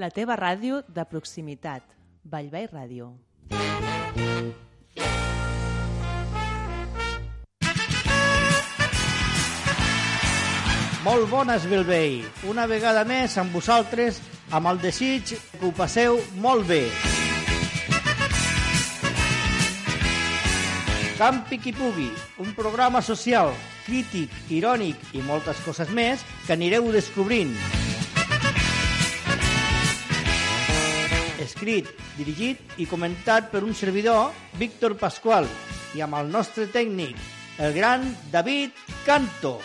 La teva ràdio de proximitat. Vallvei Ràdio. Molt bones, Bilbei. Una vegada més amb vosaltres, amb el desig que ho passeu molt bé. Campi qui pugui, un programa social, crític, irònic i moltes coses més que anireu descobrint. Escrit, dirigit i comentat per un servidor, Víctor Pasqual, i amb el nostre tècnic, el gran David Canto.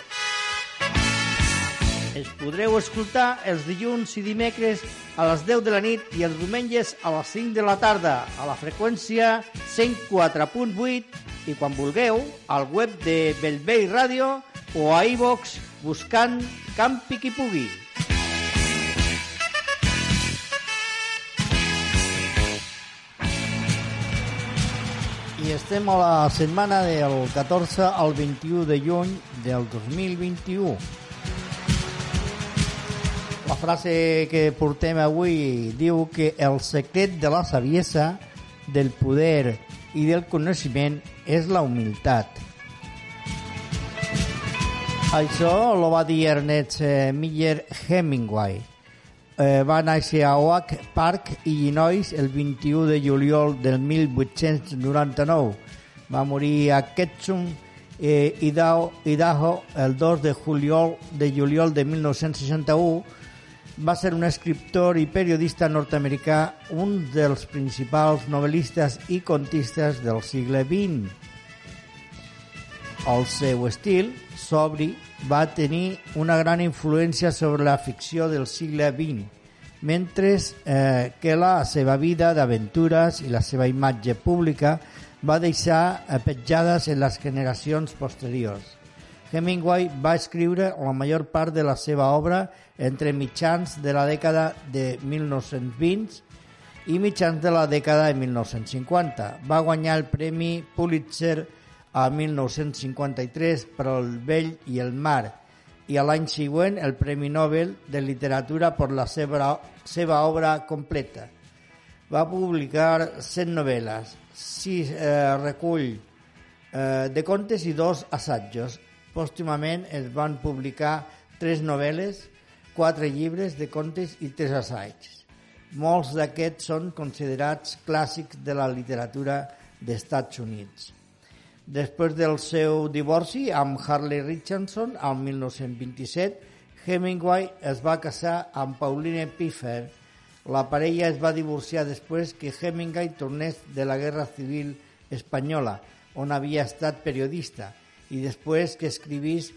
Els podreu escoltar els dilluns i dimecres a les 10 de la nit i els diumenges a les 5 de la tarda a la freqüència 104.8 i quan vulgueu al web de Bellvei Ràdio o a iVox buscant Campi qui pugui. I estem a la setmana del 14 al 21 de juny del 2021. La frase que portem avui diu que el secret de la saviesa, del poder i del coneixement és la humilitat. Això lo va dir Ernest eh, Miller Hemingway. Eh, va néixer a Oak Park, Illinois, el 21 de juliol del 1899. Va morir a Ketchum, eh, Idaho, Idaho, el 2 de juliol de juliol de 1961 va ser un escriptor i periodista nord-americà, un dels principals novel·listes i contistes del segle XX. El seu estil, sobri, va tenir una gran influència sobre la ficció del segle XX, mentre eh, que la seva vida d'aventures i la seva imatge pública va deixar petjades en les generacions posteriors. Hemingway va escriure la major part de la seva obra entre mitjans de la dècada de 1920 i mitjans de la dècada de 1950. Va guanyar el Premi Pulitzer a 1953 per El vell i el mar i a l'any següent el Premi Nobel de Literatura per la seva, seva obra completa. Va publicar 100 novel·les, 6 eh, recull eh, de contes i dos assajos. Pòstumament es van publicar tres novel·les, quatre llibres de contes i tres assaigs. Molts d'aquests són considerats clàssics de la literatura d'Estats Units. Després del seu divorci amb Harley Richardson, al 1927, Hemingway es va casar amb Pauline Piffer. La parella es va divorciar després que Hemingway tornés de la Guerra Civil Espanyola, on havia estat periodista, i després que escrivís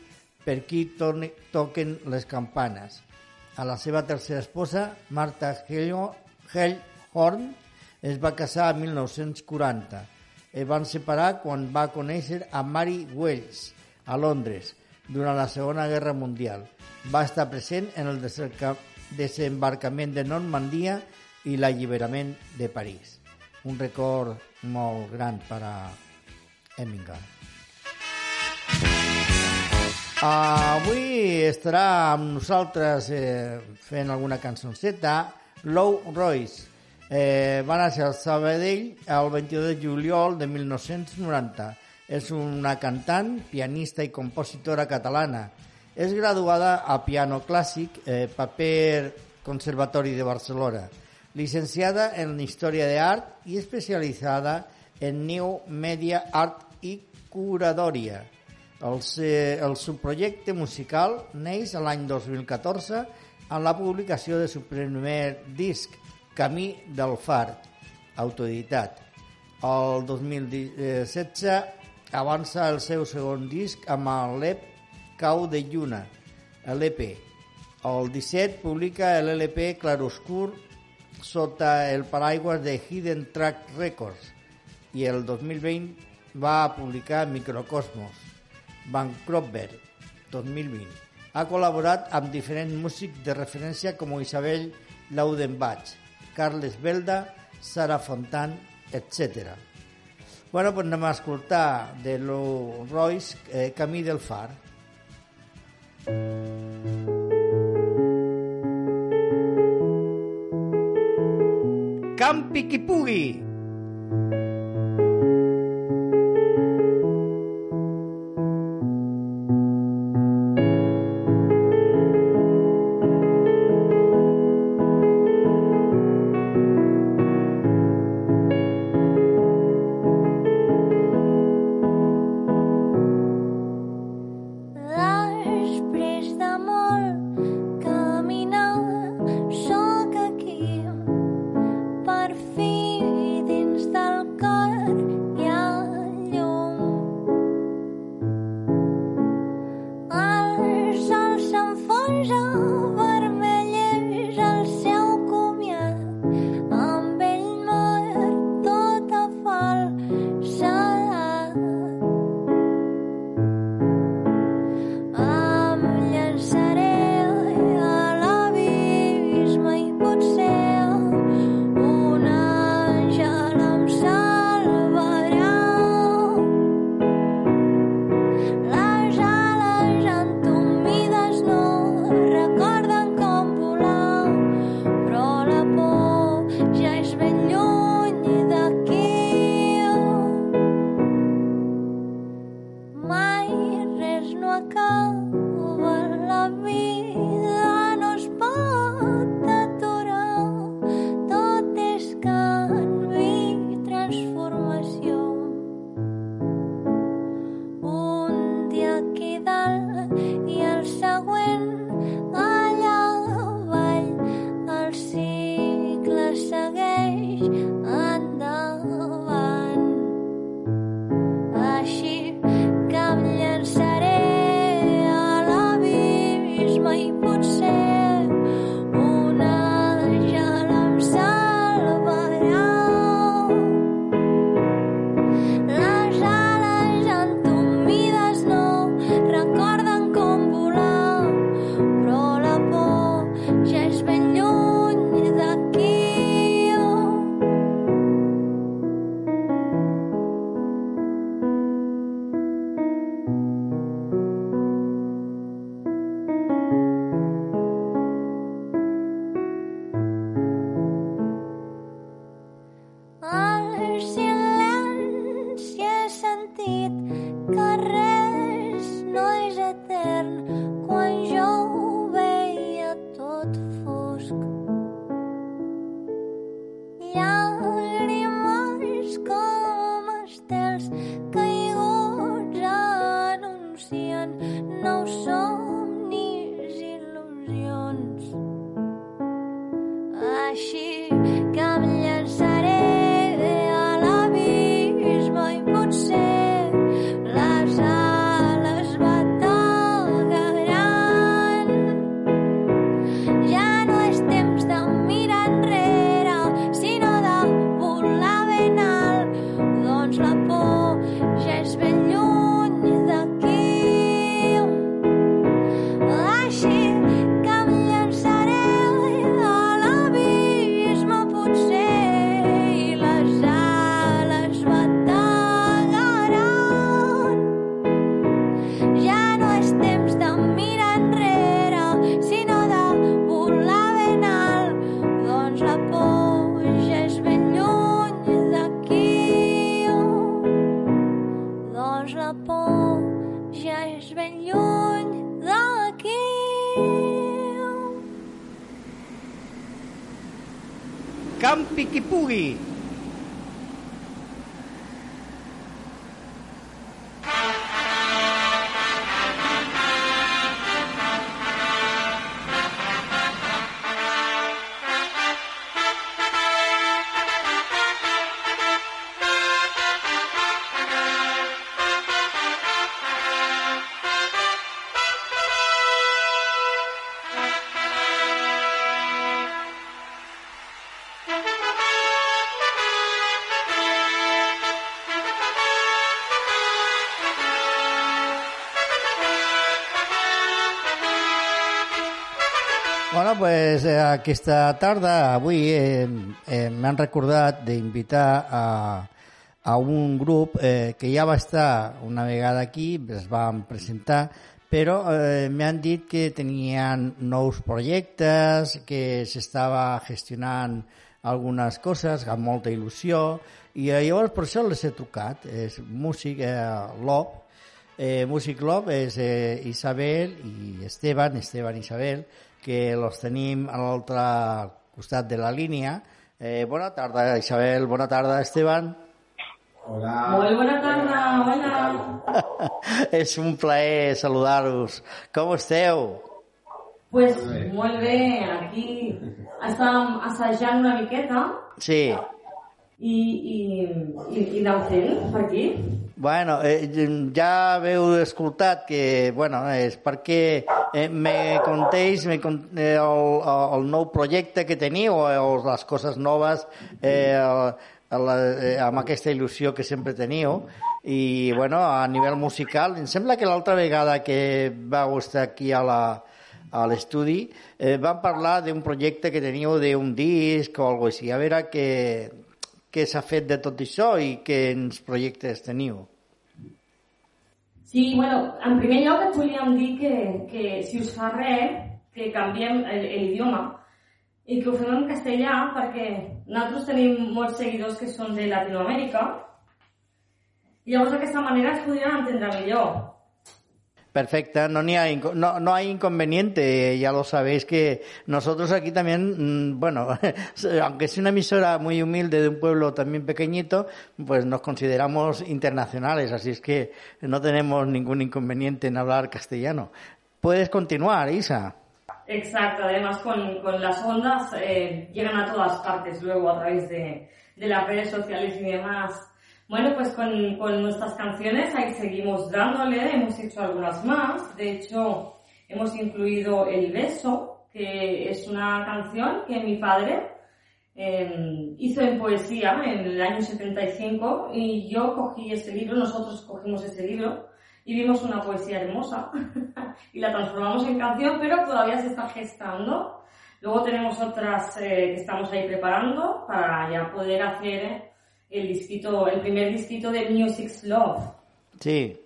Per qui toquen les campanes. A la seva tercera esposa, Martha Hellhorn, es va casar en 1940. Es van separar quan va conèixer a Mary Wells a Londres durant la Segona Guerra Mundial. Va estar present en el desembarcament de Normandia i l'alliberament de París. Un record molt gran per a Hemingway. Avui estarà amb nosaltres eh, fent alguna cançonceta Low Royce. Eh, va néixer al Sabadell el 22 de juliol de 1990. És una cantant, pianista i compositora catalana. És graduada a piano clàssic, eh, paper Conservatori de Barcelona. Licenciada en Història d'Art i especialitzada en New Media Art i Curadoria el, el subprojecte musical neix l'any 2014 amb la publicació de su primer disc, Camí del Far, autoeditat. El 2016 avança el seu segon disc amb el l'EP Cau de Lluna, l'EP. El 17 publica l'LP Claroscur sota el paraigües de Hidden Track Records i el 2020 va publicar Microcosmos, Van Cropper, 2020. Ha col·laborat amb diferents músics de referència com Isabel Laudenbach, Carles Belda, Sara Fontan, etc. Bueno, pues anem a escoltar de lo Royce, eh, Camí del Far. Campi qui pugui! 高。Eh, aquesta tarda, avui, eh, eh, m'han recordat d'invitar a, a un grup eh, que ja va estar una vegada aquí, es van presentar, però eh, m'han dit que tenien nous projectes, que s'estava gestionant algunes coses amb molta il·lusió, i eh, llavors per això les he trucat. És músic eh, Lop, eh, Músic Lop és eh, Isabel i Esteban, Esteban Isabel, que los tenim a l'altre costat de la línia. Eh, bona tarda, Isabel. Bona tarda, Esteban. Hola. Molt bona tarda, hola. És un plaer saludar-vos. Com esteu? Pues molt bé, aquí estàvem assajant una miqueta Sí. i, i, i, i aneu fent per aquí. Bueno, eh, ja haveu escoltat que, bueno, és perquè eh, me contéis me con, eh, el, el nou projecte que teniu o, o les coses noves eh, la, eh, amb aquesta il·lusió que sempre teniu i, bueno, a nivell musical, em sembla que l'altra vegada que vau estar aquí a la, a l'estudi, eh, vam parlar d'un projecte que teníeu d'un disc o alguna així. A veure què, què s'ha fet de tot això i quins projectes teniu. Sí, bueno, en primer lloc et volíem dir que, que si us fa res, que canviem l'idioma i que ho fem en castellà perquè nosaltres tenim molts seguidors que són de Latinoamèrica i llavors d'aquesta manera es podrien entendre millor. Perfecto, no, ni hay, no hay inconveniente, ya lo sabéis que nosotros aquí también, mm, bueno, aunque es una emisora muy humilde de un pueblo también pequeñito, pues nos consideramos internacionales, así es que no tenemos ningún inconveniente en hablar castellano. Puedes continuar, Isa. Exacto, además con, con las ondas eh, llegan a todas partes luego a través de, de las redes sociales y demás. Bueno, pues con, con nuestras canciones ahí seguimos dándole, hemos hecho algunas más, de hecho hemos incluido El Beso, que es una canción que mi padre eh, hizo en poesía en el año 75 y yo cogí ese libro, nosotros cogimos ese libro y vimos una poesía hermosa y la transformamos en canción, pero todavía se está gestando. Luego tenemos otras eh, que estamos ahí preparando para ya poder hacer el disquito, el primer disquito de Music's Love. Sí,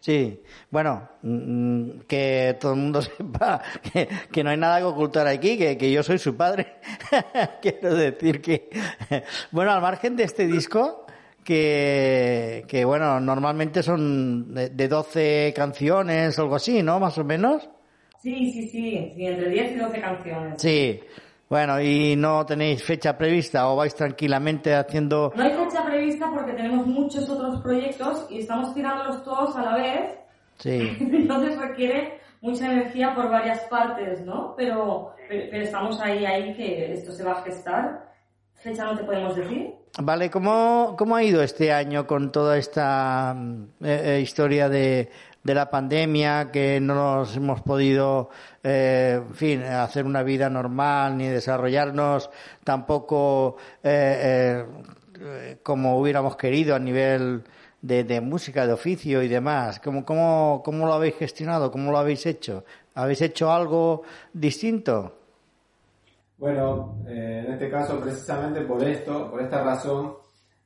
sí. Bueno, mm, que todo el mundo sepa que, que no hay nada que ocultar aquí, que, que yo soy su padre. Quiero decir que, bueno, al margen de este disco, que, que bueno, normalmente son de, de 12 canciones o algo así, ¿no? Más o menos. Sí, sí, sí, sí, entre 10 y 12 canciones. Sí. Bueno, y no tenéis fecha prevista o vais tranquilamente haciendo... No hay fecha prevista porque tenemos muchos otros proyectos y estamos tirándolos todos a la vez Sí. Entonces requiere mucha energía por varias partes, ¿no? Pero, pero, estamos ahí, ahí que esto se va a gestar. Fecha no te podemos decir. Vale, ¿cómo, ¿cómo ha ido este año con toda esta mm, eh, eh, historia de, de la pandemia, que no nos hemos podido, eh, en fin, hacer una vida normal ni desarrollarnos tampoco eh, eh, como hubiéramos querido a nivel de, de música, de oficio y demás? ¿Cómo, cómo, ¿Cómo lo habéis gestionado? ¿Cómo lo habéis hecho? ¿Habéis hecho algo distinto? Bueno, eh, en este caso precisamente por esto, por esta razón,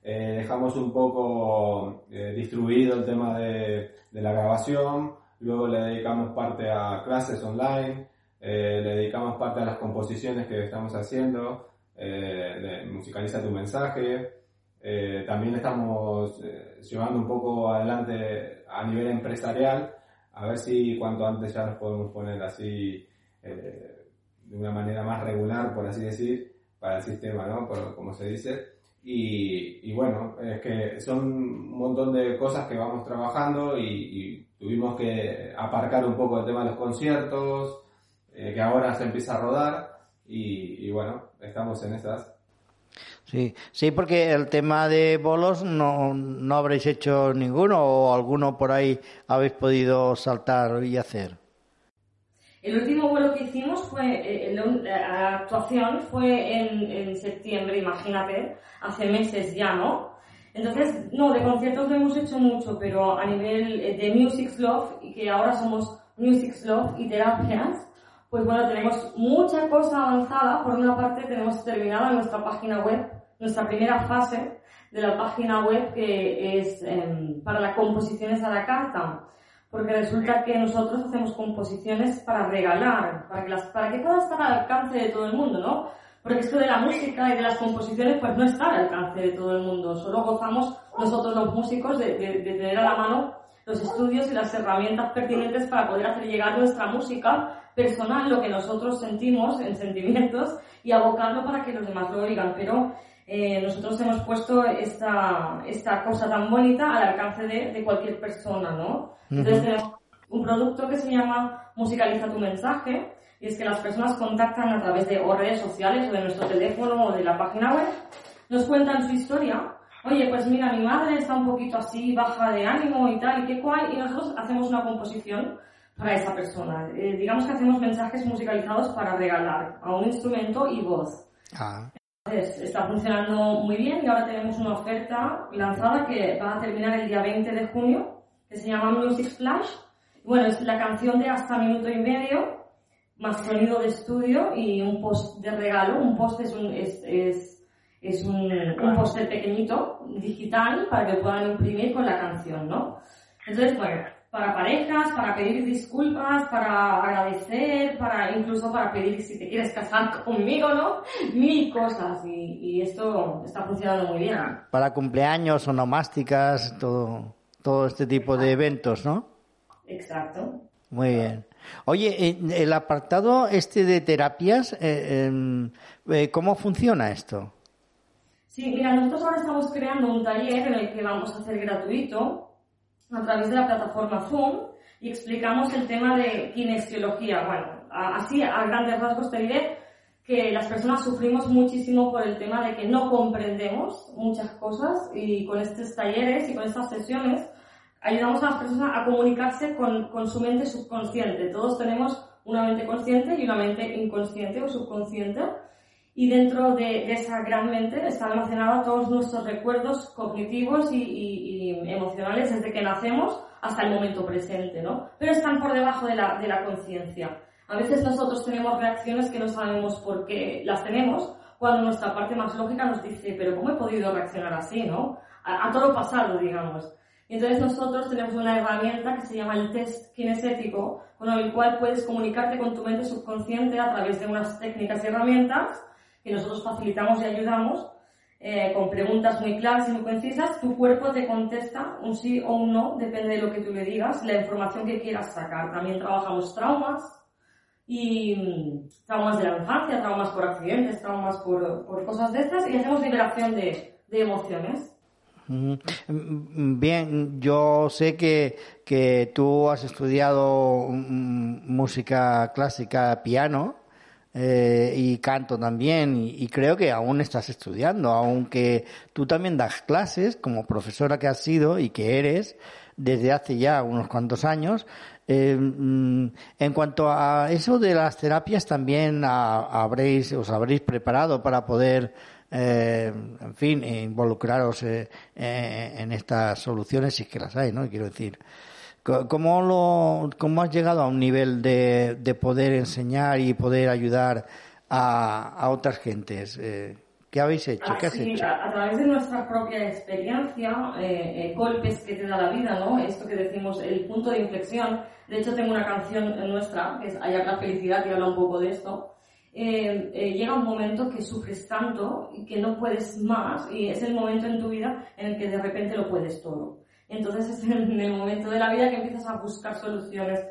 eh, dejamos un poco eh, distribuido el tema de, de la grabación, luego le dedicamos parte a clases online, eh, le dedicamos parte a las composiciones que estamos haciendo, musicaliza tu mensaje, también estamos llevando un poco adelante a nivel empresarial, a ver si cuanto antes ya nos podemos poner así de una manera más regular, por así decir, para el sistema, ¿no? Como se dice. Y, y bueno, es que son un montón de cosas que vamos trabajando y, y tuvimos que aparcar un poco el tema de los conciertos, eh, que ahora se empieza a rodar y, y bueno, estamos en esas. Sí, sí, porque el tema de bolos no, no habréis hecho ninguno o alguno por ahí habéis podido saltar y hacer. El último vuelo que hicimos fue, eh, el- la actuación fue en, en septiembre, imagínate, hace meses ya, ¿no? Entonces, no, de conciertos no hemos hecho mucho, pero a nivel eh, de Music's Love, y que ahora somos Music's Love y terapias, pues bueno, tenemos mucha cosa avanzada. Por una parte, tenemos terminada nuestra página web, nuestra primera fase de la página web que es em, para las composiciones a la carta. Porque resulta que nosotros hacemos composiciones para regalar, para que, las, para que pueda estar al alcance de todo el mundo, ¿no? Porque esto de la música y de las composiciones pues no está al alcance de todo el mundo. Solo gozamos nosotros los músicos de, de, de tener a la mano los estudios y las herramientas pertinentes para poder hacer llegar nuestra música personal, lo que nosotros sentimos en sentimientos y abocarlo para que los demás lo oigan. Pero eh, nosotros hemos puesto esta, esta cosa tan bonita al alcance de, de cualquier persona, ¿no? Entonces tenemos un producto que se llama Musicaliza tu mensaje y es que las personas contactan a través de o redes sociales o de nuestro teléfono o de la página web, nos cuentan su historia oye, pues mira, mi madre está un poquito así, baja de ánimo y tal, y qué cual, y nosotros hacemos una composición para esa persona. Eh, digamos que hacemos mensajes musicalizados para regalar a un instrumento y voz. Ah, está funcionando muy bien y ahora tenemos una oferta lanzada que va a terminar el día 20 de junio, que se llama Music Flash. Bueno, es la canción de hasta minuto y medio, más sonido de estudio y un post de regalo. Un post es un, es, es, es un, un póster pequeñito, digital, para que puedan imprimir con la canción, ¿no? Entonces, bueno, para parejas, para pedir disculpas, para agradecer, para incluso para pedir si te quieres casar conmigo, ¿no? Mil cosas y, y esto está funcionando muy bien. para cumpleaños, onomásticas, todo, todo este tipo de eventos, ¿no? Exacto. Muy bien. Oye, en el apartado este de terapias, eh, em, eh, ¿cómo funciona esto? Sí, mira, nosotros ahora estamos creando un taller en el que vamos a hacer gratuito a través de la plataforma Zoom y explicamos el tema de kinesiología. Bueno, así a grandes rasgos te diré que las personas sufrimos muchísimo por el tema de que no comprendemos muchas cosas y con estos talleres y con estas sesiones ayudamos a las personas a comunicarse con, con su mente subconsciente. Todos tenemos una mente consciente y una mente inconsciente o subconsciente. Y dentro de, de esa gran mente está almacenado todos nuestros recuerdos cognitivos y, y- y emocionales desde que nacemos hasta el momento presente, ¿no? Pero están por debajo de la, de la conciencia. A veces nosotros tenemos reacciones que no sabemos por qué las tenemos, cuando nuestra parte más lógica nos dice, pero ¿cómo he podido reaccionar así, no? A, a todo pasado, digamos. Y entonces nosotros tenemos una herramienta que se llama el test kinestético, con el cual puedes comunicarte con tu mente subconsciente a través de unas técnicas y herramientas que nosotros facilitamos y ayudamos eh, con preguntas muy claras y muy concisas. Tu cuerpo te contesta un sí o un no, depende de lo que tú le digas, la información que quieras sacar. También trabajamos traumas y mm, traumas de la infancia, traumas por accidentes, traumas por, por cosas de estas y hacemos liberación de, de emociones. Mm, Bien, yo sé que, que tú has estudiado mm, música clásica, piano, eh, y canto también, y, creo que aún estás estudiando, aunque tú también das clases como profesora que has sido y que eres desde hace ya unos cuantos años. Eh, mm, en cuanto a eso de las terapias, también a- habréis, os habréis preparado para poder eh, en fin, involucraros eh, en estas soluciones si es que las hay, ¿no? Quiero decir, ¿cómo, lo, cómo has llegado a un nivel de, de poder enseñar y poder ayudar a, a otras gentes? Eh, ¿Qué habéis hecho? ¿Qué has hecho? a, a través de nuestra propia experiencia, eh, eh, golpes que te da la vida, ¿no? Esto que decimos, el punto de inflexión. De hecho, tengo una canción nuestra, que es Hallar la felicidad, que habla un poco de esto. Eh, eh, llega un momento que sufres tanto y que no puedes más, y es el momento en tu vida en el que de repente lo puedes todo. Entonces es en el momento de la vida que empiezas a buscar soluciones.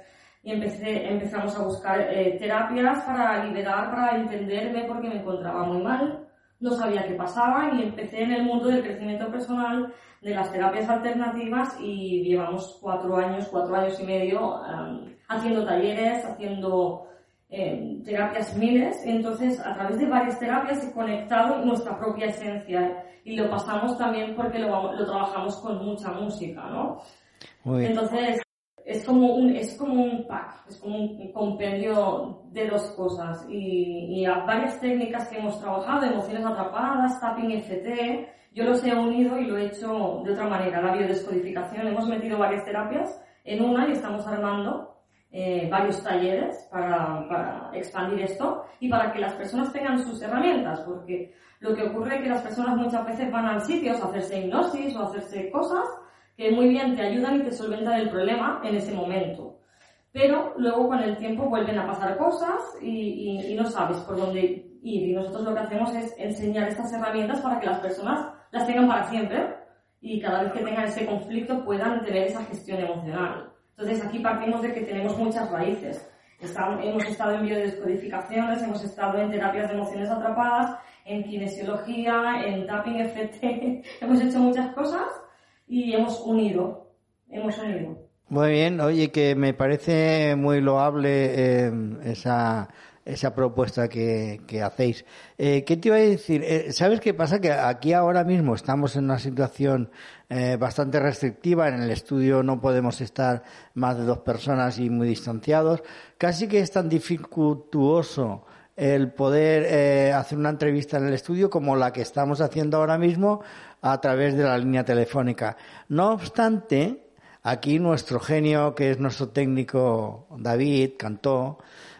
Y empecé, empezamos a buscar eh, terapias para liberar, para entenderme porque me encontraba muy mal, no sabía qué pasaba y empecé en el mundo del crecimiento personal, de las terapias alternativas y llevamos cuatro años, cuatro años y medio um, haciendo talleres, haciendo eh, terapias miles, entonces a través de varias terapias he conectado nuestra propia esencia y lo pasamos también porque lo, lo trabajamos con mucha música, ¿no? Muy bien. Entonces, es como un, es como un pack, es como un compendio de dos cosas. Y, y a varias técnicas que hemos trabajado, emociones atrapadas, tapping FT, yo los he unido y lo he hecho de otra manera, la biodescodificación. Hemos metido varias terapias en una y estamos armando eh, varios talleres para, para expandir esto y para que las personas tengan sus herramientas, porque lo que ocurre es que las personas muchas veces van a sitios a hacerse hipnosis o a hacerse cosas que muy bien te ayudan y te solventan el problema en ese momento. Pero luego con el tiempo vuelven a pasar cosas y, y- y no sabes por dónde ir. Y nosotros lo que hacemos es enseñar estas herramientas para que las personas las tengan para siempre y cada vez que tengan ese conflicto puedan tener esa gestión emocional. Entonces aquí partimos de que tenemos muchas raíces. Está- hemos estado en biodescodificaciones, hemos estado en terapias de emociones atrapadas, en kinesiología, en tapping FT, hemos hecho muchas cosas y hemos unido, hemos unido. Muy bien, oye, que me parece muy loable eh, esa, esa propuesta que, hacéis. Eh, ¿Qué te iba a decir? Eh, ¿Sabes qué pasa? Que aquí ahora mismo estamos en una situación eh, bastante restrictiva. En el estudio no podemos estar más de dos personas y muy distanciados. Casi que es tan dificultuoso el poder hacer una entrevista en el estudio como la que estamos haciendo ahora mismo a través de la línea telefónica. No obstante, Aquí nuestro genio, que es nuestro técnico David, cantó,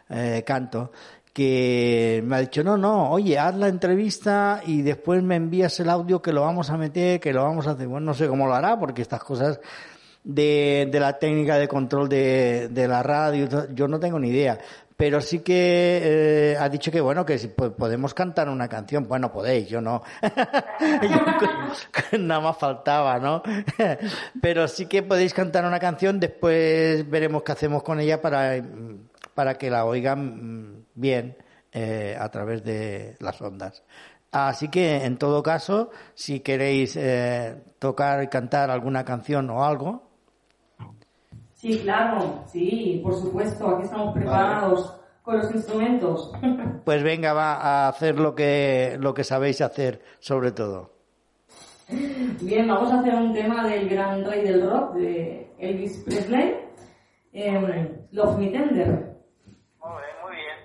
eh, canto, que me ha dicho, no, no, oye, haz la entrevista y después me envías el audio que lo vamos a meter, que lo vamos a hacer. Bueno, no sé cómo lo hará, porque estas cosas de, de la técnica de control de, de la radio, yo no tengo ni idea. Pero sí que eh, ha dicho que bueno, que si po- podemos cantar una canción. Bueno, podéis, yo no. Nada más faltaba, ¿no? Pero sí que podéis cantar una canción, después veremos qué hacemos con ella para, mm, para que la oigan mm, bien eh, a través de las ondas. Así que, en todo caso, si queréis eh, tocar y cantar alguna canción o algo, Sí, claro, sí, por supuesto, aquí estamos preparados con los instrumentos. pues venga, va a hacer lo que, lo que sabéis hacer, sobre todo. Bien, vamos a hacer un tema del gran rey del rock, de Elvis Presley, em, Love Me Tender. Muy bien.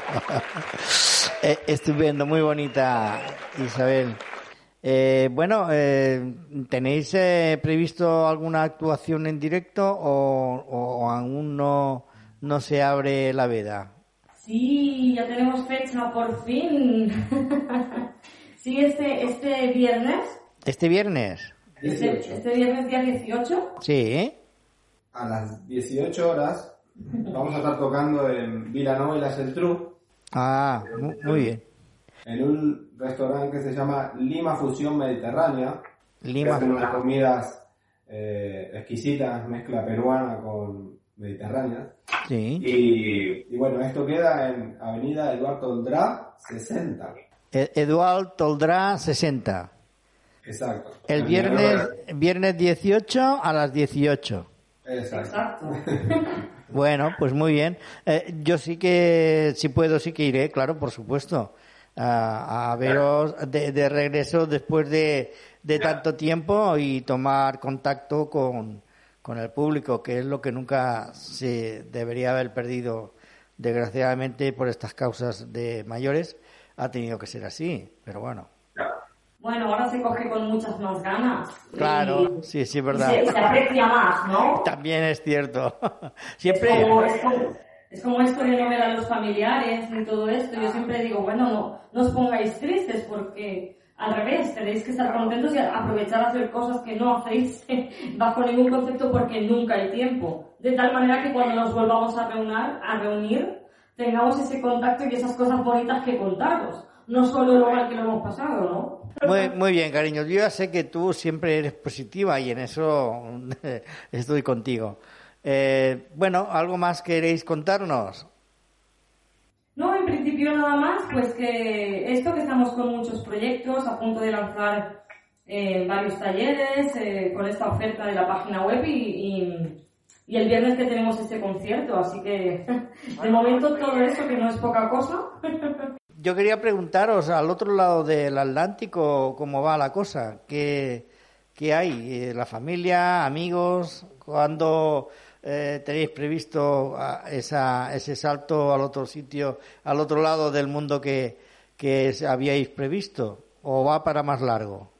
estupendo, muy bonita, Isabel. Eh, bueno, eh, ¿tenéis eh, previsto alguna actuación en directo o, o aún no, no se abre la veda? Sí, ya tenemos fecha por fin. sí, este, este viernes. ¿Este viernes? Este, 18. este viernes día 18. Sí. A las 18 horas vamos a estar tocando en Vilanova y la Geltrú, Ah, mu- muy bien. en un restaurante que se llama Lima Fusión Mediterránea. que Lima. hacen unas comidas eh, exquisitas, mezcla peruana con mediterránea. Sí. Y, y bueno, esto queda en Avenida Eduardo Oldrá, 60. E- Eduard Toldrá 60. Exacto. El viernes, viernes 18 a las 18. Exacto. Bueno, pues muy bien. Eh, yo sí que, si puedo, sí que iré, claro, por supuesto. A, a veros de, de regreso después de, de tanto tiempo y tomar contacto con, con el público, que es lo que nunca se debería haber perdido, desgraciadamente, por estas causas de mayores. Ha tenido que ser así, pero bueno. Bueno, ahora se coge con muchas más ganas. Claro, Y- sí, sí, es y verdad. se, se aprecia más, ¿no? También es cierto. Es Siempre. como, es, como, es como esto de no ver a los familiares ni todo esto. Yo siempre digo, bueno, no, no os pongáis tristes porque al revés, tenéis que estar contentos y aprovechar a hacer cosas que no hacéis bajo ningún concepto porque nunca hay tiempo. De tal manera que cuando nos volvamos a reunir, a reunir tengamos ese contacto y esas cosas bonitas que contaros. No solo lo mal que lo hemos pasado, ¿no? Muy, muy bien, cariño. Yo ya sé que tú siempre eres positiva y en eso estoy contigo. Eh, bueno, ¿algo más queréis contarnos? No, en principio nada más, pues que esto que estamos con muchos proyectos, a punto de lanzar eh, varios talleres eh, con esta oferta de la página web y, y- y el viernes que tenemos este concierto, así que de momento todo eso que no es poca cosa. Yo quería preguntaros, al otro lado del Atlántico, ¿cómo va la cosa? ¿Qué, qué hay? Eh, ¿La familia, amigos? ¿Cuándo eh, tenéis previsto ah, esa, ese salto al otro sitio, al otro lado del mundo que, que habíais previsto? ¿O va para más largo?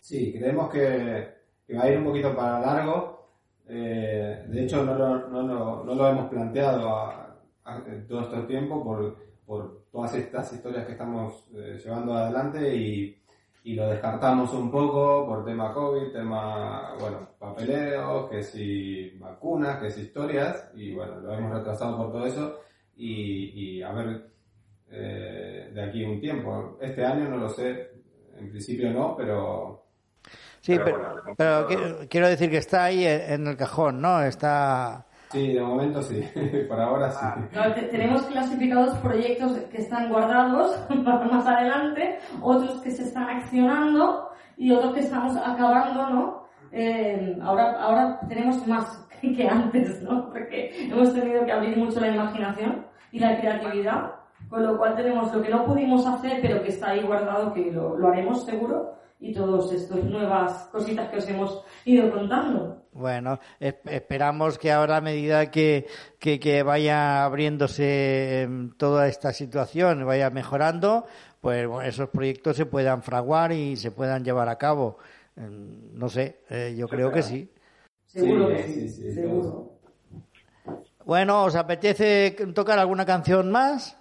Sí, creemos que, va a ir un poquito para largo. Eh, de hecho, no lo, no lo- no lo hemos planteado a- a- todo este tiempo por, por todas estas historias que estamos eh, llevando adelante y, y lo descartamos un poco por tema COVID, tema, bueno, papeleo, que si vacunas, que si historias, y bueno, lo hemos retrasado por todo eso y, y a ver eh, de aquí un tiempo. Este año no lo sé, en principio no, pero Sí, Pero pero, pero quiero decir que está ahí en el cajón, ¿no? Está... Sí, de momento sí, por ahora sí. Claro, te- tenemos clasificados proyectos que están guardados para más adelante, otros que se están accionando y otros que estamos acabando, ¿no? Eh, ahora, ahora tenemos más que antes, ¿no? Porque hemos tenido que abrir mucho la imaginación y la creatividad, con lo cual tenemos lo que no pudimos hacer, pero que está ahí guardado, que lo, lo haremos seguro, y todas estas nuevas cositas que os hemos ido contando. Bueno, es- esperamos que ahora a medida que, que, que vaya abriéndose em, toda esta situación, vaya mejorando, pues bueno, esos proyectos se puedan fraguar y se puedan llevar a cabo. Em, No sé, eh, yo creo que sí. Seguro que sí, sí, sí, seguro. Bueno, ¿os apetece tocar alguna canción más?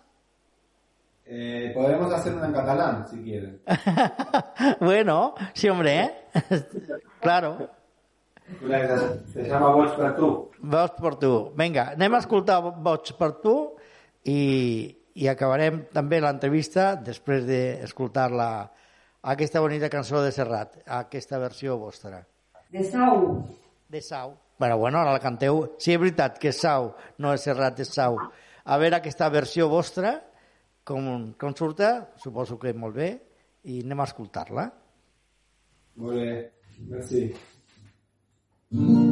Eh, podemos hacer una en catalán, si quieren. bueno, sí, hombre, ¿eh? claro. Se llama Vols per tu. Vots per tu. Vinga, anem a escoltar Vots per tu i, i acabarem també l'entrevista després d'escoltar la, aquesta bonita cançó de Serrat, aquesta versió vostra. De Sau. De Sau. Bueno, bueno, ara la canteu. Sí, és veritat que és Sau, no és Serrat, és Sau. A veure aquesta versió vostra, com, com surta, suposo que molt bé, i anem a escoltar-la. Molt bé, merci. Mm-hmm.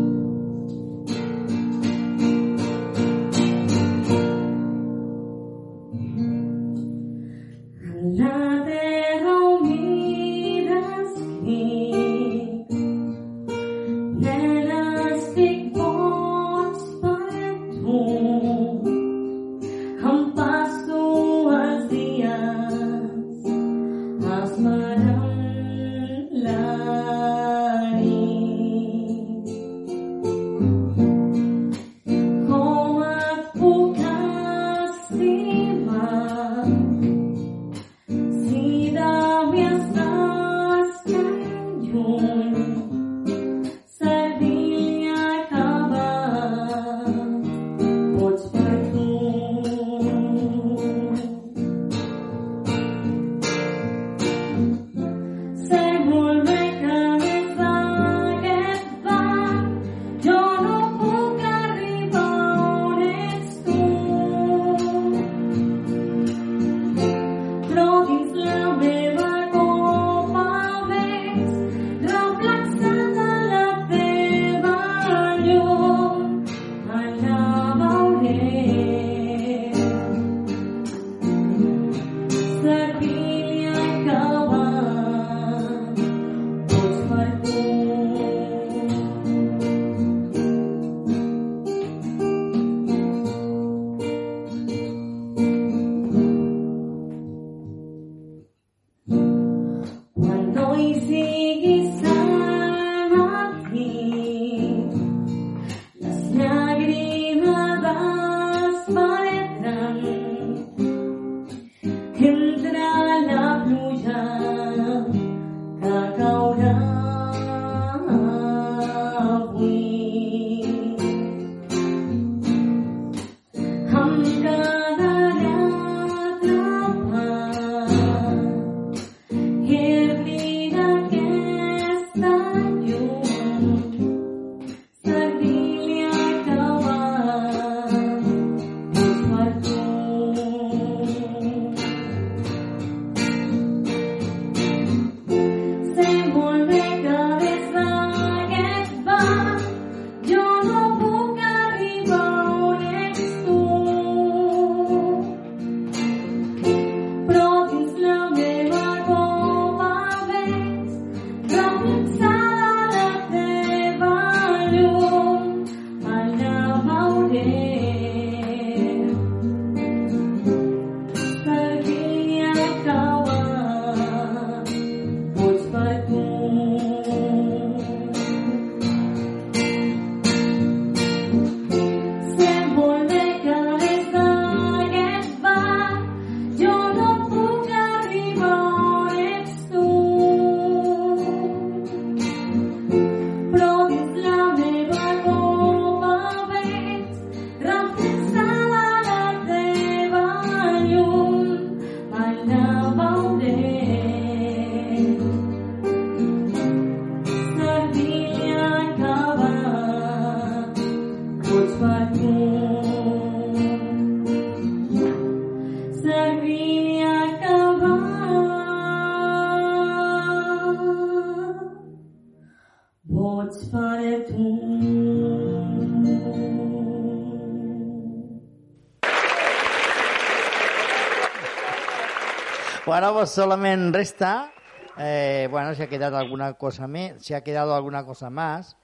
Solamente resta, eh, bueno, si ha quedado alguna cosa me- si ha quedado alguna cosa más,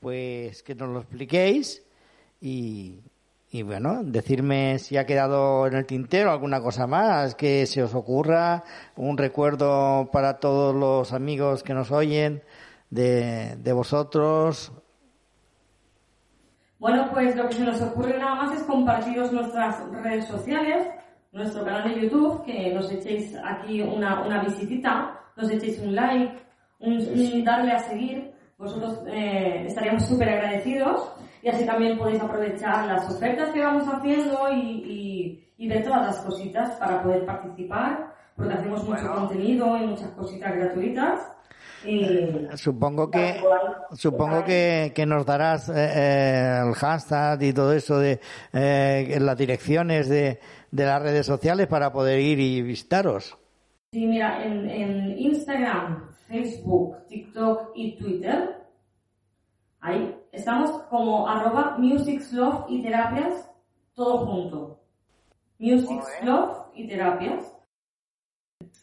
pues que nos lo expliquéis y, y bueno, decirme si ha quedado en el tintero alguna cosa más que se os ocurra, un recuerdo para todos los amigos que nos oyen de, de vosotros. Bueno, pues lo que se nos ocurre nada más es compartiros nuestras redes sociales, nuestro canal de YouTube, que nos echéis aquí una, una visitita, nos echéis un like, un, un darle a seguir. Vosotros eh, estaríamos súper agradecidos y así también podéis aprovechar las ofertas que vamos haciendo y, y, y ver todas las cositas para poder participar, porque hacemos mucho contenido y muchas cositas gratuitas. Y, Supongo que supongo que, que nos darás eh, eh, el hashtag y todo eso de eh, las direcciones de, de las redes sociales para poder ir y visitaros. Sí, mira, en, Instagram, Facebook, TikTok y Twitter, ahí estamos como arroba musicslove y terapias, todo junto. Musicslove y terapias.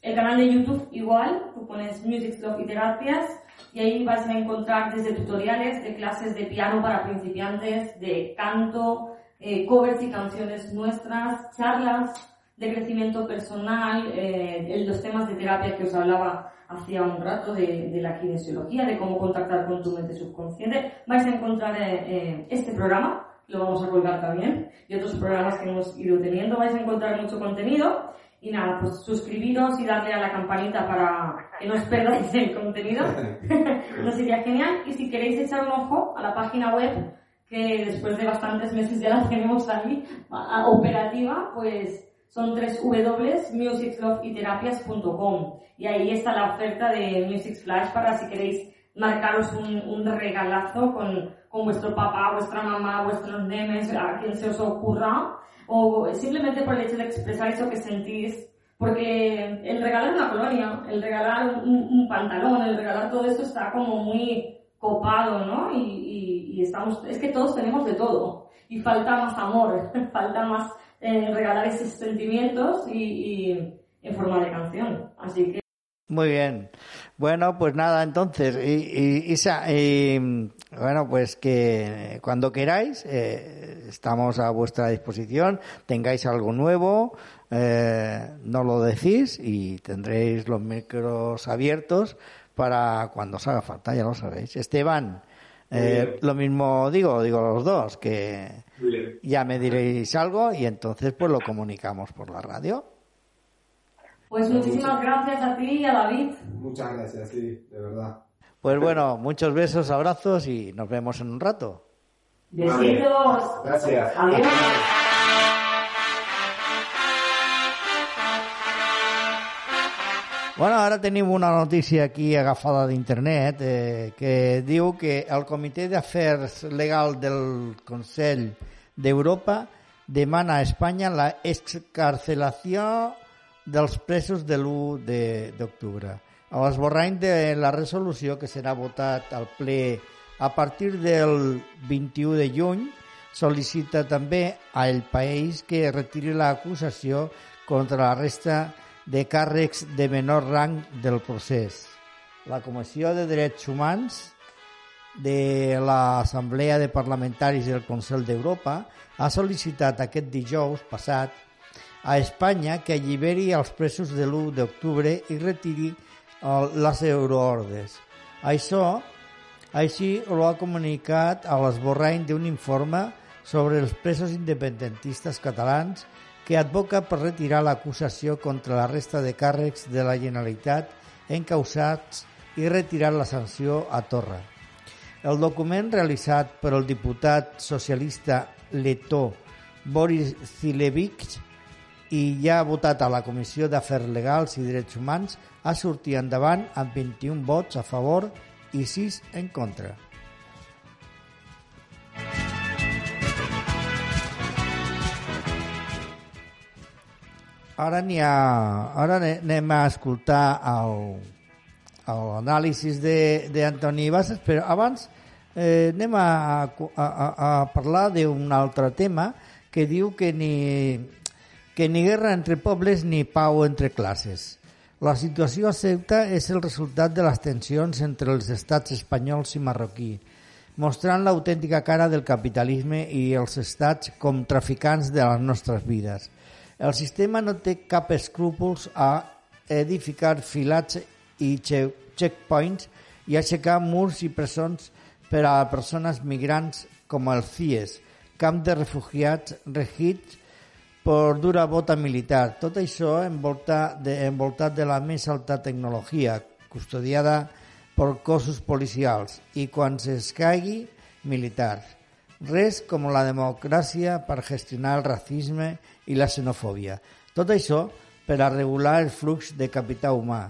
El canal de YouTube igual, tú pones Music Love y Terapias y ahí vas a encontrar desde tutoriales de clases de piano para principiantes, de canto, eh, covers y canciones nuestras, charlas de crecimiento personal, eh, los temas de terapia que os hablaba hacía un rato de, de la kinesiología, de cómo contactar con tu mente subconsciente. Vais a encontrar eh, eh, este programa, lo vamos a colgar también, y otros programas que hemos ido teniendo. Vais a encontrar mucho contenido. Y nada, pues suscribiros y darle a la campanita para que no os perdáis el contenido. Nos sería genial. Y si queréis echar un ojo a la página web, que después de bastantes meses ya la tenemos ahí, operativa, pues son www.musicloveiterapias.com y ahí está la oferta de Music Flash para si queréis marcaros un, un regalazo con, con vuestro papá, vuestra mamá, vuestros nenes, a quien se os ocurra, o simplemente por el hecho de expresar eso que sentís, porque el regalar una colonia, el regalar un, un pantalón, el regalar todo eso está como muy copado, ¿no? Y, y- y estamos, es que todos tenemos de todo, y falta más amor, falta más eh, regalar esos sentimientos y, en forma de canción, así que Muy bien. Bueno, pues nada, entonces, Isa, bueno, pues que cuando queráis, eh, estamos a vuestra disposición, tengáis algo nuevo, eh, nos lo decís y tendréis los micros abiertos para cuando os haga falta, ya lo sabéis. Esteban, Eh, lo mismo digo, digo los dos, que ya me diréis algo y entonces pues lo comunicamos por la radio. Pues muchísimas gracias a ti y a David. Muchas gracias, sí, de verdad. Pues bueno, muchos besos, abrazos y nos vemos en un rato. Besitos. Gracias. Adiós. Bueno, ara tenim una notícia aquí agafada d'internet eh, que diu que el Comitè d'Afers Legal del Consell d'Europa demana a Espanya la excarcelació dels presos de l'1 de- d'octubre. A l'esborrany de la resolució que serà votat al ple a partir del 21 de juny sol·licita també al país que retiri l'acusació contra la resta de càrrecs de menor rang del procés. La Comissió de Drets Humans de l'Assemblea de Parlamentaris del Consell d'Europa ha sol·licitat aquest dijous passat a Espanya que alliberi els presos de l'1 d'octubre i retiri les euroordes. Això, així ho ha comunicat a l'esborrany d'un informe sobre els presos independentistes catalans que advoca per retirar l'acusació contra la resta de càrrecs de la Generalitat encausats i retirar la sanció a Torra. El document realitzat per el diputat socialista letó Boris Zilevich i ja votat a la Comissió d'Afers Legals i Drets Humans ha sortit endavant amb 21 vots a favor i 6 en contra. Ara n'hi ha... Ara ane- anem a escoltar l'anàlisi d'Antoni Bassas, però abans eh, anem a, a, a, a parlar d'un altre tema que diu que ni, que ni guerra entre pobles ni pau entre classes. La situació a Ceuta és el resultat de les tensions entre els estats espanyols i marroquí, mostrant l'autèntica cara del capitalisme i els estats com traficants de les nostres vides. El sistema no té cap escrúpols a edificar filats i che- checkpoints i aixecar murs i presons per a persones migrants com el CIES, camp de refugiats regits per dura bota militar. Tot això envoltat de, envoltat de la més alta tecnologia, custodiada per cossos policials i quan s'escaigui, militars. Res com la democràcia per gestionar el racisme i la xenofòbia. Tot això per a regular el flux de capital humà.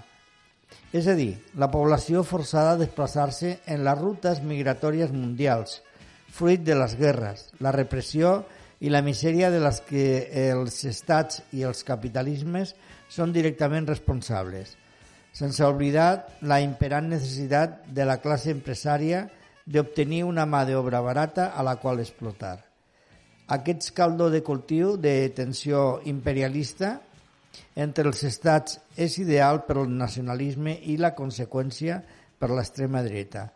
És a dir, la població forçada a desplaçar-se en les rutes migratòries mundials, fruit de les guerres, la repressió i la misèria de les que els estats i els capitalismes són directament responsables, sense oblidar la imperant necessitat de la classe empresària d'obtenir una mà d'obra barata a la qual explotar. Aquest caldo de cultiu de tensió imperialista entre els estats és ideal per al nacionalisme i la conseqüència per l'extrema dreta.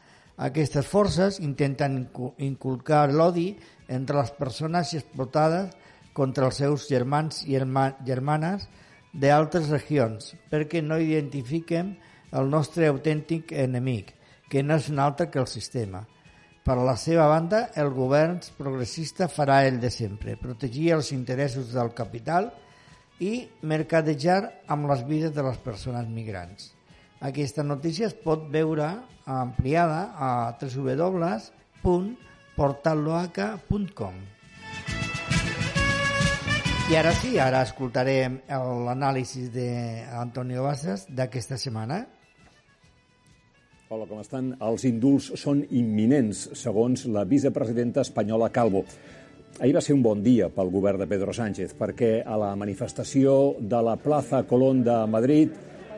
Aquestes forces intenten incu- inculcar l'odi entre les persones explotades contra els seus germans i germa- germanes d'altres regions perquè no identifiquem el nostre autèntic enemic, que no és un altre que el sistema. Per a la seva banda, el govern progressista farà el de sempre, protegir els interessos del capital i mercadejar amb les vides de les persones migrants. Aquesta notícia es pot veure ampliada a www.portalloaca.com I ara sí, ara escoltarem l'anàlisi d'Antonio Bassas d'aquesta setmana. Hola, com estan? Els indults són imminents, segons la vicepresidenta espanyola Calvo. Ahir va ser un bon dia pel govern de Pedro Sánchez, perquè a la manifestació de la plaça Colón de Madrid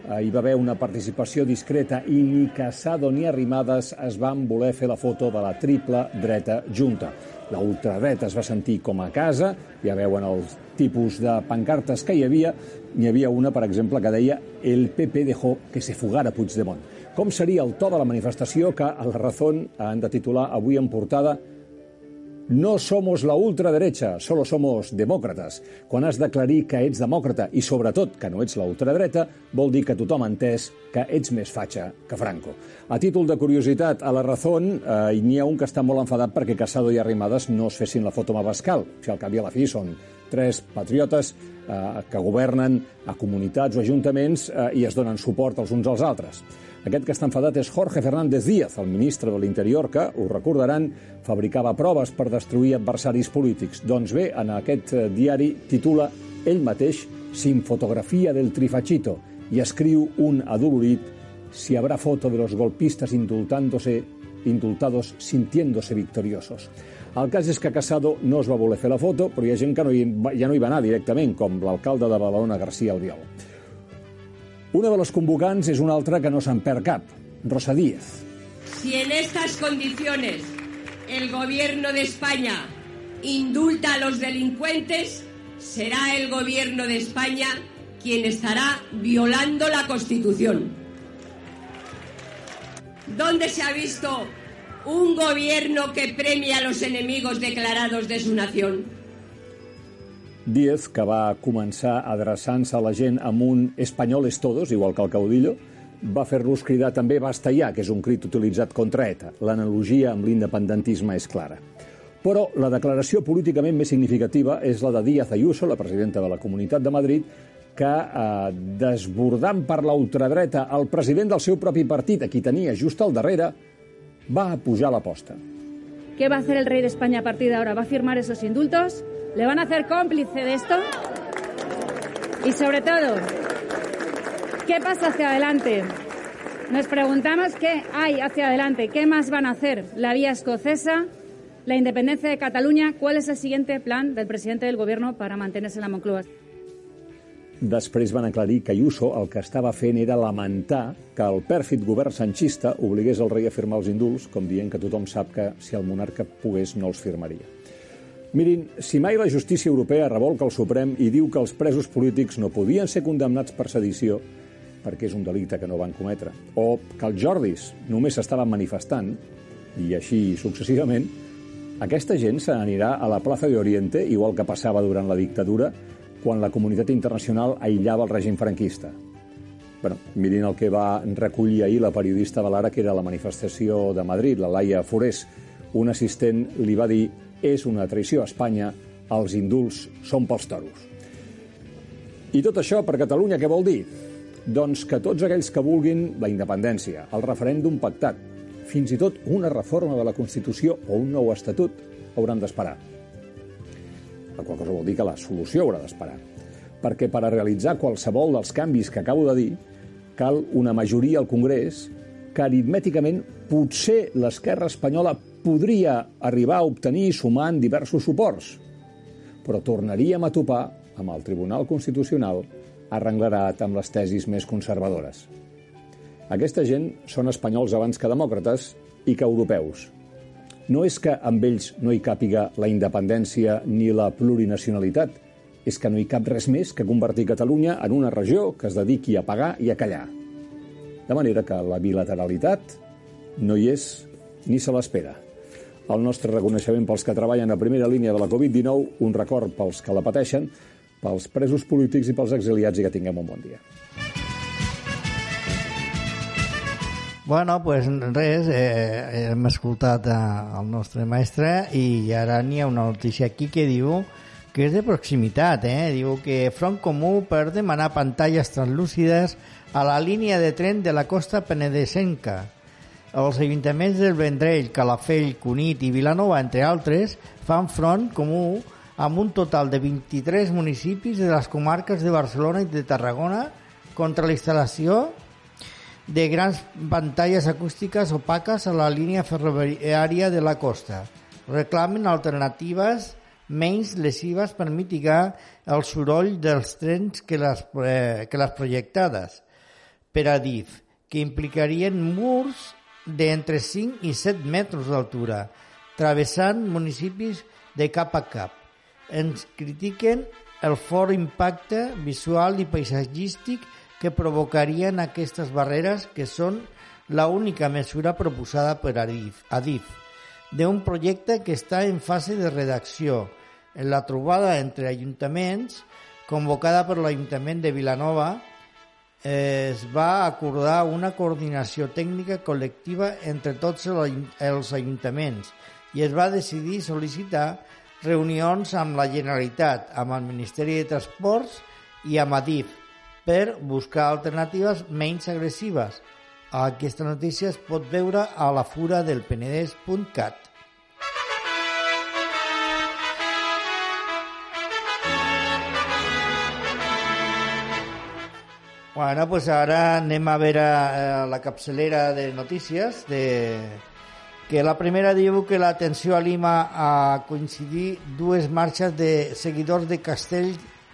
hi va haver una participació discreta i ni Casado ni Arrimadas es van voler fer la foto de la triple dreta junta. La ultradreta es va sentir com a casa, ja veuen els tipus de pancartes que hi havia. N'hi havia una, per exemple, que deia «El PP dejó que se fugara Puigdemont». Com seria el to de la manifestació que el Razón han de titular avui en portada No somos la ultraderecha, solo somos demòcrates. Quan has d'aclarir que ets demòcrata i, sobretot, que no ets la ultradreta, vol dir que tothom ha entès que ets més fatxa que Franco. A títol de curiositat, a la Razón eh, n'hi ha un que està molt enfadat perquè Casado i Arrimadas no es fessin la foto amb Abascal. Si al cap i a la fi són tres patriotes eh, que governen a comunitats o ajuntaments eh, i es donen suport els uns als altres. Aquest que està enfadat és Jorge Fernández Díaz, el ministre de l'Interior, que, ho recordaran, fabricava proves per destruir adversaris polítics. Doncs bé, en aquest eh, diari titula ell mateix «Sin fotografía del trifachito» i escriu un adolorit «Si habrá foto de los golpistas indultándose, indultados sintiéndose victoriosos». El cas és que Casado no es va voler fer la foto, però hi ha gent que no hi, ja no hi va anar directament, com l'alcalde de Badalona, García Albiol. Una de les convocants és una altra que no se'n perd cap, Rosa Díez. Si en estas condiciones el gobierno de España indulta a los delincuentes, será el gobierno de España quien estará violando la Constitución. ¿Dónde se ha visto un gobierno que premia a los enemigos declarados de su nación? Díez, que va començar adreçant-se a la gent amb un «españoles todos», igual que el caudillo, va fer-los cridar també «basta ja», que és un crit utilitzat contra ETA. L'analogia amb l'independentisme és clara. Però la declaració políticament més significativa és la de Díaz Ayuso, la presidenta de la Comunitat de Madrid, que, eh, desbordant per la ultradreta el president del seu propi partit, a qui tenia just al darrere, va pujar l'aposta. ¿Qué va hacer el rey de España a partir de ahora? ¿Va firmar esos indultos? ¿Le van a hacer cómplice de esto? Y sobre todo, ¿qué pasa hacia adelante? Nos preguntamos qué hay hacia adelante, qué más van a hacer. La vía escocesa, la independencia de Cataluña, ¿cuál es el siguiente plan del presidente del gobierno para mantenerse en la Moncloa? Després van aclarir que Ayuso el que estava fent era lamentar que el pèrfid govern sanchista obligués el rei a firmar els indults, com dient que tothom sap que si el monarca pogués no els firmaria. Mirin, si mai la justícia europea revolca el Suprem i diu que els presos polítics no podien ser condemnats per sedició perquè és un delicte que no van cometre, o que els Jordis només s'estaven manifestant, i així successivament, aquesta gent se n'anirà a la plaça de Oriente, igual que passava durant la dictadura, quan la comunitat internacional aïllava el règim franquista. Bueno, mirin el que va recollir ahir la periodista Valara, que era la manifestació de Madrid, la Laia Forés. Un assistent li va dir és una traïció a Espanya, els indults són pels toros. I tot això per Catalunya què vol dir? Doncs que tots aquells que vulguin la independència, el referèndum pactat, fins i tot una reforma de la Constitució o un nou estatut, hauran d'esperar. La qual cosa vol dir que la solució haurà d'esperar. Perquè per a realitzar qualsevol dels canvis que acabo de dir, cal una majoria al Congrés que aritmèticament potser l'esquerra espanyola podria arribar a obtenir sumant diversos suports, però tornaríem a topar amb el Tribunal Constitucional arrenglerat amb les tesis més conservadores. Aquesta gent són espanyols abans que demòcrates i que europeus. No és que amb ells no hi càpiga la independència ni la plurinacionalitat, és que no hi cap res més que convertir Catalunya en una regió que es dediqui a pagar i a callar. De manera que la bilateralitat no hi és ni se l'espera. El nostre reconeixement pels que treballen a primera línia de la Covid-19, un record pels que la pateixen, pels presos polítics i pels exiliats i que tinguem un bon dia. Bueno, pues res, eh, hem escoltat eh, el nostre mestre i ara n'hi ha una notícia aquí que diu que és de proximitat, eh? Diu que Front Comú per demanar pantalles translúcides a la línia de tren de la costa penedesenca. Els ajuntaments del Vendrell, Calafell, Cunit i Vilanova, entre altres, fan front comú amb un total de 23 municipis de les comarques de Barcelona i de Tarragona contra la instal·lació de grans pantalles acústiques opaques a la línia ferroviària de la costa. Reclamen alternatives menys lesives per mitigar el soroll dels trens que les, eh, que les projectades per a DIF, que implicarien murs d'entre 5 i 7 metres d'altura, travessant municipis de cap a cap. Ens critiquen el fort impacte visual i paisatgístic que provocarien aquestes barreres que són la única mesura proposada per Adif. Adif. d'un projecte que està en fase de redacció. En la trobada entre ajuntaments, convocada per l'Ajuntament de Vilanova, es va acordar una coordinació tècnica col·lectiva entre tots els ajuntaments i es va decidir sol·licitar reunions amb la Generalitat, amb el Ministeri de Transports i amb Adif per buscar alternatives menys agressives. Aquesta notícia es pot veure a la fura del Penedès.cat. Bueno, pues ara anem a veure eh, la capçalera de notícies de que la primera diu que l'atenció a Lima a coincidir dues marxes de seguidors de Castell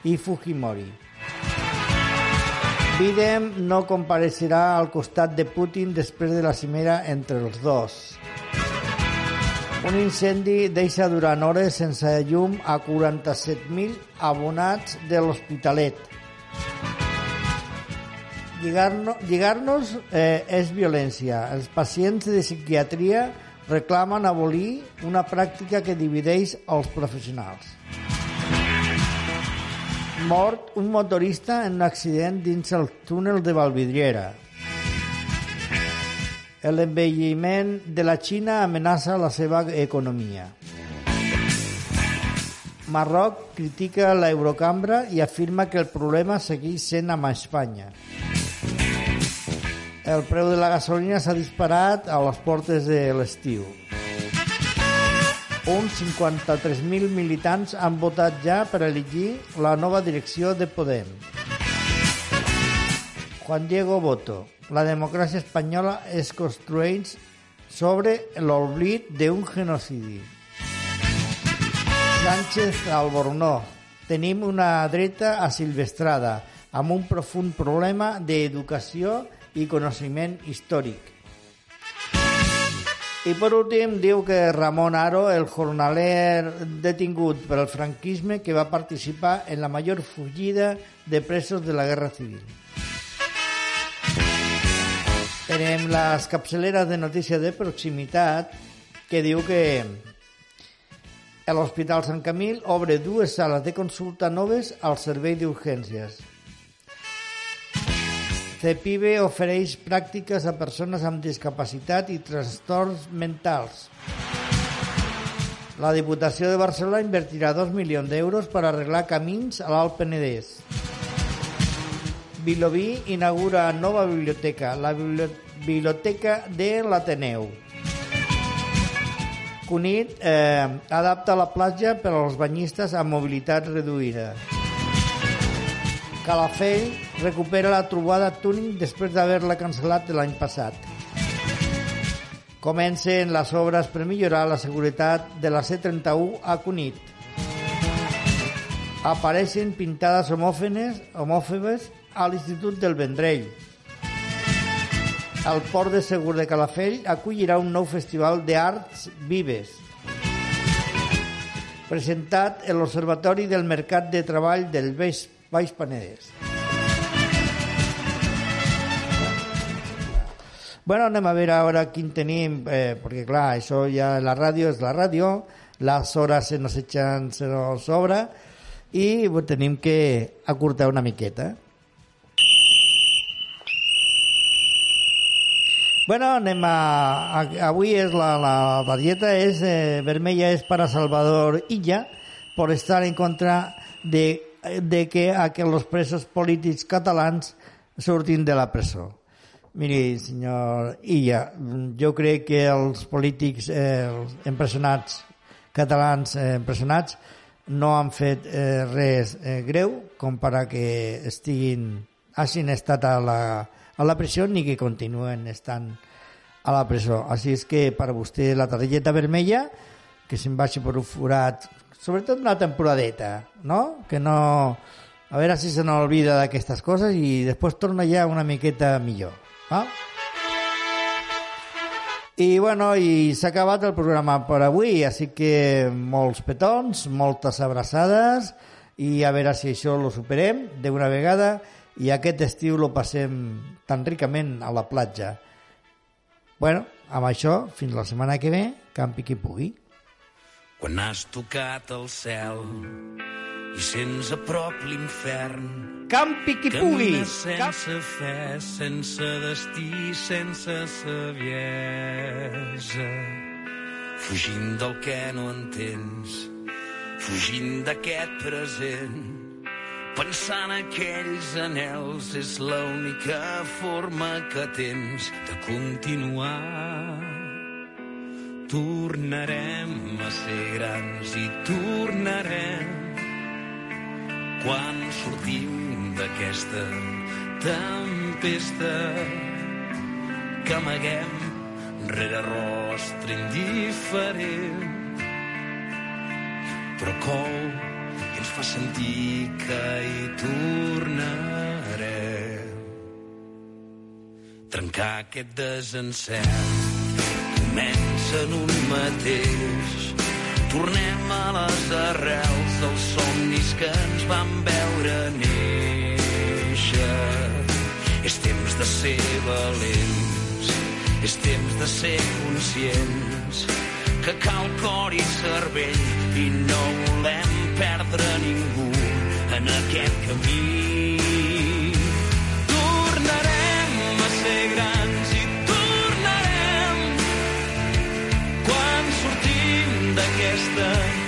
i Fujimori. Biden no compareixerà al costat de Putin després de la cimera entre els dos. Un incendi deixa durant hores sense llum a 47.000 abonats de l'Hospitalet. Lligar-nos lligar eh, és violència. Els pacients de psiquiatria reclamen abolir una pràctica que divideix els professionals. Mort un motorista en un accident dins el túnel de Valvidriera. L'envelliment de la Xina amenaça la seva economia. Marroc critica l'Eurocambra i afirma que el problema segueix sent amb Espanya. El preu de la gasolina s'ha disparat a les portes de l'estiu. Uns 53.000 militants han votat ja per elegir la nova direcció de Podem. Juan Diego Boto. La democràcia espanyola es construeix sobre l'oblit d'un genocidi. Sánchez Albornoz. Tenim una dreta asilvestrada amb un profund problema d'educació i coneixement històric. I per últim diu que Ramon Aro, el jornaler detingut per al franquisme que va participar en la major fugida de presos de la Guerra Civil. Tenem les capçaleres de notícia de proximitat que diu que l'Hospital Sant Camil obre dues sales de consulta noves al servei d'urgències. CEPIBE ofereix pràctiques a persones amb discapacitat i trastorns mentals. La Diputació de Barcelona invertirà 2 milions d'euros per arreglar camins a l'Alt Penedès. Vilobí inaugura nova biblioteca, la Biblioteca de l'Ateneu. Cunit eh, adapta la platja per als banyistes amb mobilitat reduïda. Calafell recupera la trobada Tuning després d'haver-la cancel·lat l'any passat. Comencen les obres per millorar la seguretat de la C31 a Cunit. Apareixen pintades homòfenes, homòfobes a l'Institut del Vendrell. El Port de Segur de Calafell acollirà un nou festival d'arts vives. Presentat en l'Observatori del Mercat de Treball del Baix, Baix Penedès. Bueno, anem a veure ara quin tenim, eh, perquè clar, això ja la ràdio és la ràdio, les hores se nos echan, se nos sobra, i bueno, tenim que acurtar una miqueta. Bueno, anem a, a, avui és la, la, la dieta és eh, vermella és para Salvador Illa por estar en contra de, de que, a que los presos polítics catalans surtin de la presó. Miri, senyor Illa, jo crec que els polítics eh, els empresonats catalans eh, empresonats no han fet eh, res eh, greu com per a que estiguin hagin estat a la, a la presó ni que continuen estant a la presó. Així és que per a vostè la targeta vermella que se'n vagi per un forat, sobretot una temporadeta, no? Que no... A veure si se n'olvida d'aquestes coses i després torna ja una miqueta millor. Ah? I bueno, i s'ha acabat el programa per avui, així que molts petons, moltes abraçades i a veure si això lo superem d'una vegada i aquest estiu lo passem tan ricament a la platja. Bueno, amb això, fins la setmana que ve, campi qui pugui. Quan has tocat el cel i sents a prop l'infern Campi qui pugui! Sense fe, sense destí, sense saviesa. Fugint del que no entens, fugint d'aquest present, pensant aquells anels és l'única forma que tens de continuar. Tornarem a ser grans i tornarem. Quan sortim d'aquesta tempesta que amaguem rere rostre indiferent. Però cou i ens fa sentir que hi tornarem. Trencar aquest desencert comença en un mateix Tornem a les arrels dels somnis que ens van veure néixer. És temps de ser valents, és temps de ser conscients que cal cor i cervell i no volem perdre ningú en aquest camí. The.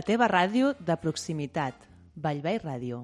La teva ràdio de proximitat. Vallvei Ràdio.